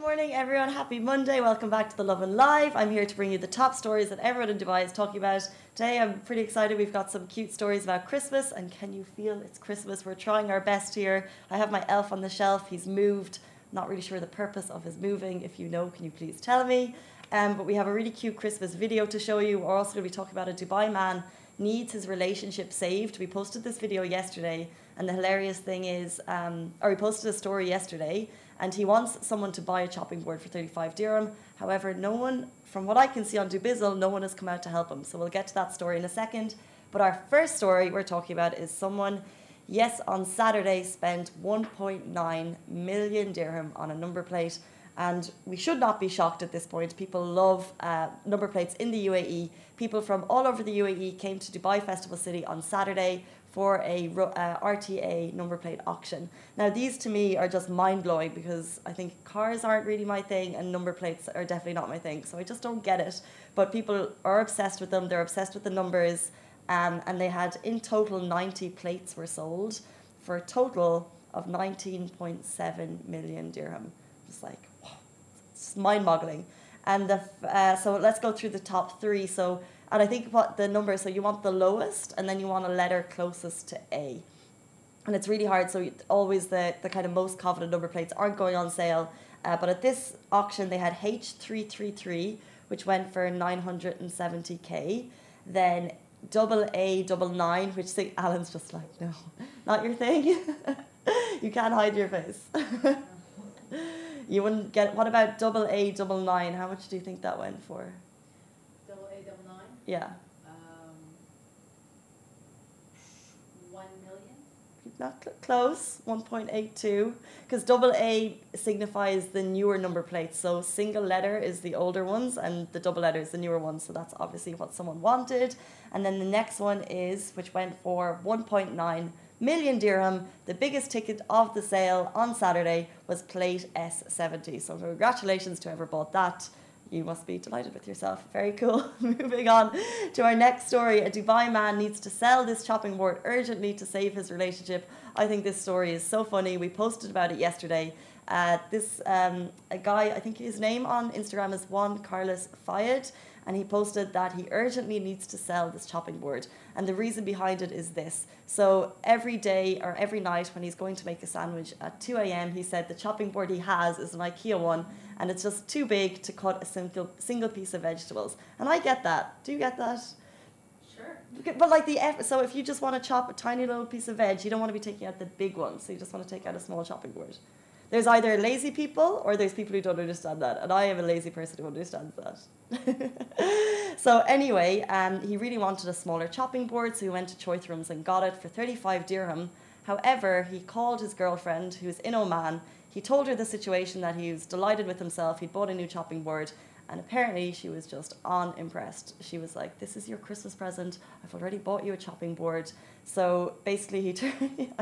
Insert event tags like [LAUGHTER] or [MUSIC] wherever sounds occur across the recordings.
morning, everyone. Happy Monday. Welcome back to the Lovin Live. I'm here to bring you the top stories that everyone in Dubai is talking about. Today, I'm pretty excited. We've got some cute stories about Christmas, and can you feel it's Christmas? We're trying our best here. I have my elf on the shelf. He's moved. Not really sure the purpose of his moving. If you know, can you please tell me? Um, but we have a really cute Christmas video to show you. We're also going to be talking about a Dubai man needs his relationship saved. We posted this video yesterday, and the hilarious thing is, um, or we posted a story yesterday, and he wants someone to buy a chopping board for 35 dirham. However, no one, from what I can see on Dubizzle, no one has come out to help him. So we'll get to that story in a second. But our first story we're talking about is someone, yes, on Saturday spent 1.9 million dirham on a number plate. And we should not be shocked at this point. People love uh, number plates in the UAE. People from all over the UAE came to Dubai Festival City on Saturday for a uh, RTA number plate auction. Now, these to me are just mind blowing because I think cars aren't really my thing and number plates are definitely not my thing. So I just don't get it. But people are obsessed with them, they're obsessed with the numbers. Um, and they had in total 90 plates were sold for a total of 19.7 million dirham. Just like, it's mind boggling. And the, uh, so let's go through the top three. So and I think what the number, so you want the lowest and then you want a letter closest to A. And it's really hard, so always the, the kind of most coveted number plates aren't going on sale. Uh, but at this auction, they had H333, which went for 970k. Then double A double nine, which say, Alan's just like, no, not your thing. [LAUGHS] you can't hide your face. [LAUGHS] you wouldn't get, what about double A double nine? How much do you think that went for? Yeah. Um, one million? Not cl- close, 1.82. Because double A signifies the newer number plates. So single letter is the older ones, and the double letter is the newer ones. So that's obviously what someone wanted. And then the next one is, which went for 1.9 million dirham. The biggest ticket of the sale on Saturday was plate S70. So congratulations to whoever bought that you must be delighted with yourself. Very cool. [LAUGHS] Moving on to our next story. A Dubai man needs to sell this chopping board urgently to save his relationship. I think this story is so funny. We posted about it yesterday. Uh, this um, a guy, I think his name on Instagram is Juan Carlos Fayed, and he posted that he urgently needs to sell this chopping board. And the reason behind it is this. So every day or every night when he's going to make a sandwich at 2 a.m., he said the chopping board he has is an IKEA one and it's just too big to cut a single single piece of vegetables. And I get that. Do you get that? Sure. But like the F, so if you just want to chop a tiny little piece of veg, you don't want to be taking out the big one. So you just want to take out a small chopping board. There's either lazy people or there's people who don't understand that, and I am a lazy person who understands that. [LAUGHS] so anyway, um, he really wanted a smaller chopping board, so he went to Choithrams and got it for 35 dirham. However, he called his girlfriend, who's in Oman, he told her the situation that he was delighted with himself. He'd bought a new chopping board, and apparently she was just unimpressed. She was like, "This is your Christmas present. I've already bought you a chopping board." So basically, he [LAUGHS] turned.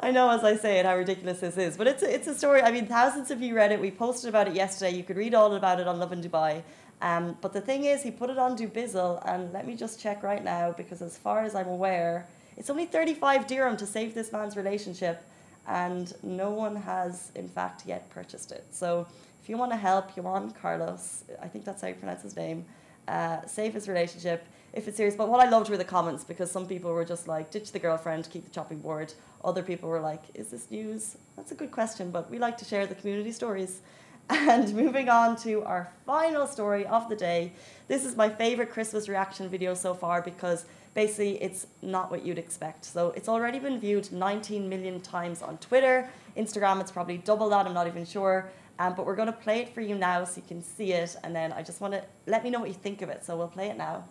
[LAUGHS] I know as I say it how ridiculous this is, but it's a, it's a story. I mean, thousands of you read it. We posted about it yesterday. You could read all about it on Lovin Dubai. Um, but the thing is, he put it on Dubizzle, and let me just check right now because, as far as I'm aware, it's only 35 dirham to save this man's relationship and no one has in fact yet purchased it. So if you want to help Juan Carlos, I think that's how you pronounce his name, uh, his relationship if it's serious. But what I loved were the comments because some people were just like, ditch the girlfriend, keep the chopping board. Other people were like, is this news? That's a good question, but we like to share the community stories. [LAUGHS] And moving on to our final story of the day. This is my favorite Christmas reaction video so far because basically it's not what you'd expect. So it's already been viewed 19 million times on Twitter. Instagram, it's probably double that, I'm not even sure. Um, but we're going to play it for you now so you can see it. And then I just want to let me know what you think of it. So we'll play it now.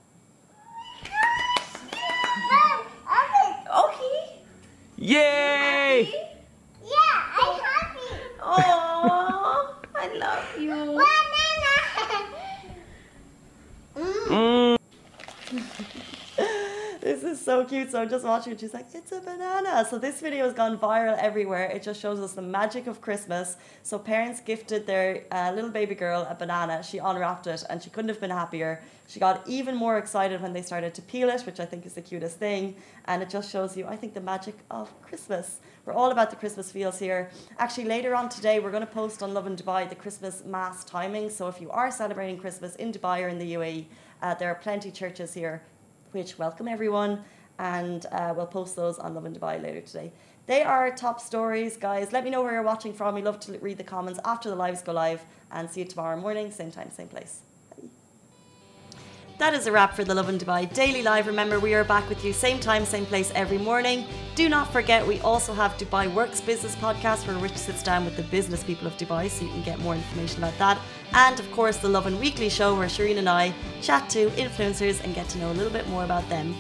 Okay. Yay! Yeah, I'm happy. Oh, I love you. Banana. mm. This is so cute. So I'm just watching it. She's like, it's a banana. So this video has gone viral everywhere. It just shows us the magic of Christmas. So parents gifted their uh, little baby girl a banana. She unwrapped it and she couldn't have been happier. She got even more excited when they started to peel it, which I think is the cutest thing. And it just shows you, I think, the magic of Christmas. We're all about the Christmas feels here. Actually, later on today, we're going to post on Lovin Dubai the Christmas mass timing. So if you are celebrating Christmas in Dubai or in the UAE, uh, there are plenty churches here which welcome everyone. And uh, we'll post those on Lovin Dubai later today. They are top stories, guys. Let me know where you're watching from. We love to read the comments after the lives go live. And see you tomorrow morning, same time, same place. That is a wrap for the Lovin Dubai Daily Live. Remember, we are back with you same time, same place every morning. Do not forget, we also have Dubai Works Business Podcast where Rich sits down with the business people of Dubai so you can get more information about that. And of course, the Lovin Weekly Show where Shireen and I chat to influencers and get to know a little bit more about them.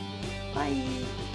欢迎。